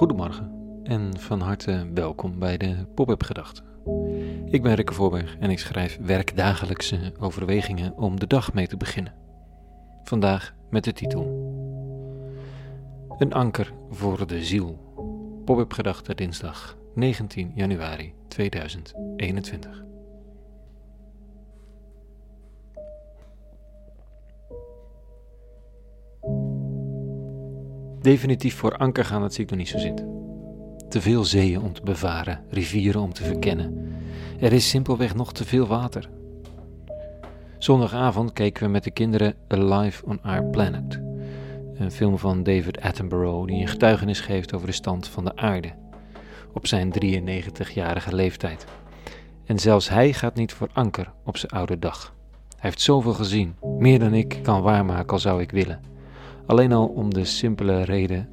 Goedemorgen en van harte welkom bij de Pop-up Gedachten. Ik ben Rikke Voorberg en ik schrijf werkdagelijkse overwegingen om de dag mee te beginnen. Vandaag met de titel Een anker voor de ziel. Pop-up Gedachten dinsdag 19 januari 2021. Definitief voor anker gaan, dat zie ik nog niet zo zitten. Te veel zeeën om te bevaren, rivieren om te verkennen. Er is simpelweg nog te veel water. Zondagavond keken we met de kinderen Alive on Our Planet. Een film van David Attenborough die een getuigenis geeft over de stand van de aarde. Op zijn 93-jarige leeftijd. En zelfs hij gaat niet voor anker op zijn oude dag. Hij heeft zoveel gezien, meer dan ik kan waarmaken al zou ik willen. Alleen al om de simpele reden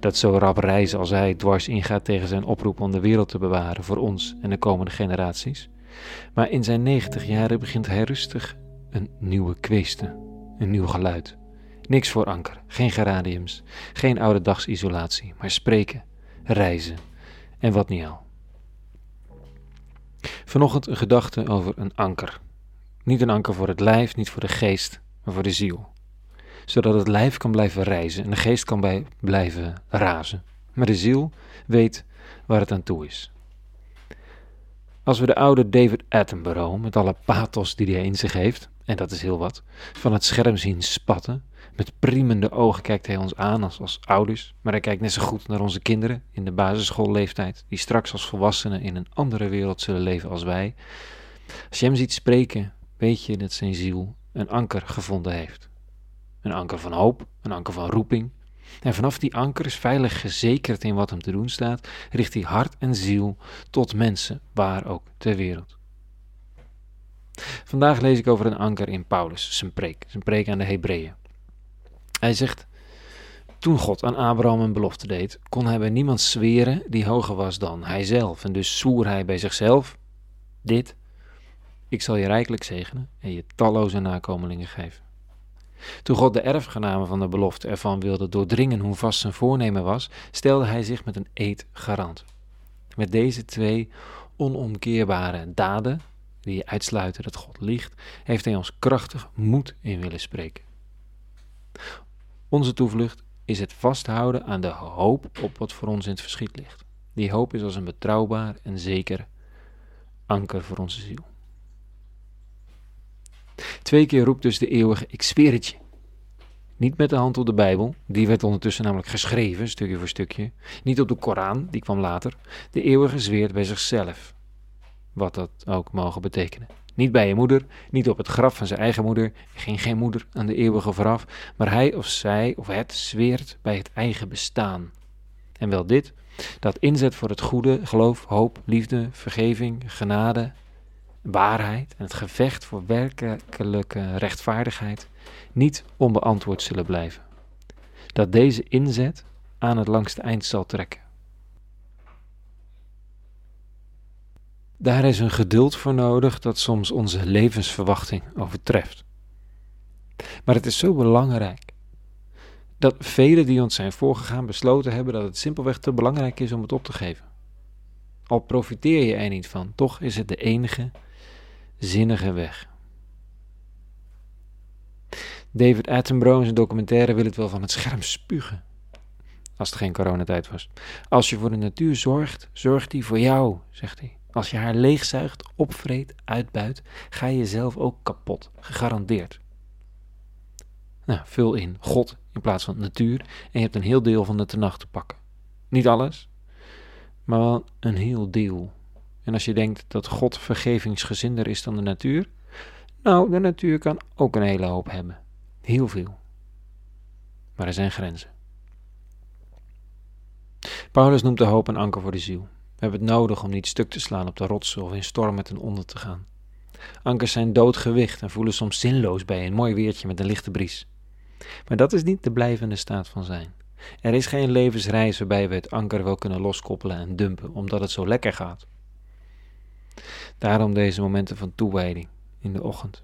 dat zo rap reizen als hij dwars ingaat tegen zijn oproep om de wereld te bewaren voor ons en de komende generaties. Maar in zijn 90 jaren begint hij rustig een nieuwe kweeste, een nieuw geluid. Niks voor anker, geen geraniums, geen oude dagsisolatie, maar spreken, reizen en wat niet al. Vanochtend een gedachte over een anker. Niet een anker voor het lijf, niet voor de geest, maar voor de ziel zodat het lijf kan blijven reizen en de geest kan bij blijven razen. Maar de ziel weet waar het aan toe is. Als we de oude David Attenborough, met alle pathos die hij in zich heeft, en dat is heel wat, van het scherm zien spatten, met priemende ogen kijkt hij ons aan als, als ouders, maar hij kijkt net zo goed naar onze kinderen in de basisschoolleeftijd, die straks als volwassenen in een andere wereld zullen leven als wij. Als je hem ziet spreken, weet je dat zijn ziel een anker gevonden heeft. Een anker van hoop, een anker van roeping. En vanaf die anker is veilig gezekerd in wat hem te doen staat, richt hij hart en ziel tot mensen, waar ook ter wereld. Vandaag lees ik over een anker in Paulus, zijn preek, zijn preek aan de Hebreeën. Hij zegt: Toen God aan Abraham een belofte deed, kon hij bij niemand zweren die hoger was dan hijzelf. En dus zwoer hij bij zichzelf: Dit, ik zal je rijkelijk zegenen en je talloze nakomelingen geven. Toen God de erfgename van de belofte ervan wilde doordringen hoe vast zijn voornemen was, stelde hij zich met een eed garant. Met deze twee onomkeerbare daden, die uitsluiten dat God liegt, heeft hij ons krachtig moed in willen spreken. Onze toevlucht is het vasthouden aan de hoop op wat voor ons in het verschiet ligt. Die hoop is als een betrouwbaar en zeker anker voor onze ziel. Twee keer roept dus de eeuwige, ik zweer het je. Niet met de hand op de Bijbel, die werd ondertussen namelijk geschreven, stukje voor stukje. Niet op de Koran, die kwam later. De eeuwige zweert bij zichzelf. Wat dat ook mogen betekenen. Niet bij je moeder, niet op het graf van zijn eigen moeder. Er ging geen moeder aan de eeuwige vooraf, maar hij of zij of het zweert bij het eigen bestaan. En wel dit, dat inzet voor het goede, geloof, hoop, liefde, vergeving, genade waarheid en het gevecht voor werkelijke rechtvaardigheid niet onbeantwoord zullen blijven. Dat deze inzet aan het langste eind zal trekken. Daar is een geduld voor nodig dat soms onze levensverwachting overtreft. Maar het is zo belangrijk dat velen die ons zijn voorgegaan besloten hebben dat het simpelweg te belangrijk is om het op te geven. Al profiteer je er niet van, toch is het de enige zinnige weg. David Attenborough in zijn documentaire wil het wel van het scherm spugen. Als het geen coronatijd was. Als je voor de natuur zorgt, zorgt die voor jou, zegt hij. Als je haar leegzuigt, opvreet, uitbuit, ga je jezelf ook kapot. Gegarandeerd. Nou, vul in God in plaats van natuur en je hebt een heel deel van de tenacht te pakken. Niet alles, maar wel een heel deel. En als je denkt dat God vergevingsgezinder is dan de natuur, nou, de natuur kan ook een hele hoop hebben. Heel veel. Maar er zijn grenzen. Paulus noemt de hoop een anker voor de ziel. We hebben het nodig om niet stuk te slaan op de rotsen of in stormen ten onder te gaan. Ankers zijn doodgewicht en voelen soms zinloos bij een mooi weertje met een lichte bries. Maar dat is niet de blijvende staat van zijn. Er is geen levensreis waarbij we het anker wel kunnen loskoppelen en dumpen, omdat het zo lekker gaat. Daarom deze momenten van toewijding in de ochtend.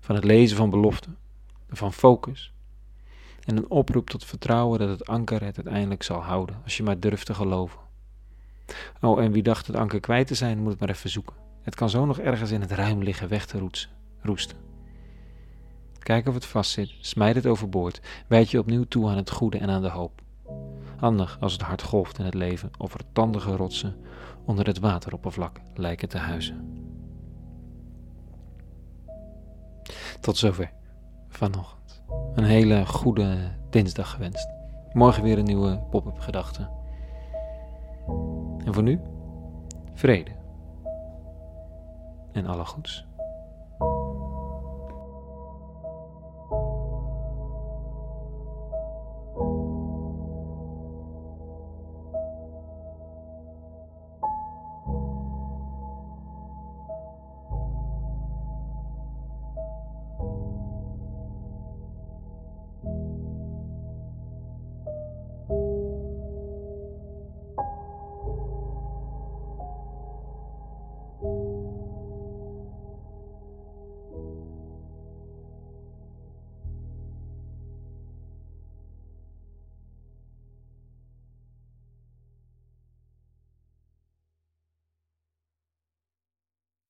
Van het lezen van beloften, van focus. En een oproep tot vertrouwen dat het anker het uiteindelijk zal houden, als je maar durft te geloven. Oh, en wie dacht het anker kwijt te zijn, moet het maar even zoeken. Het kan zo nog ergens in het ruim liggen weg te roesten. Kijk of het vastzit, smijt het overboord, wijd je opnieuw toe aan het goede en aan de hoop. Handig als het hart golft in het leven of er tandige rotsen onder het wateroppervlak lijken te huizen. Tot zover vanochtend. Een hele goede dinsdag gewenst. Morgen weer een nieuwe pop-up gedachte. En voor nu, vrede en alle goeds.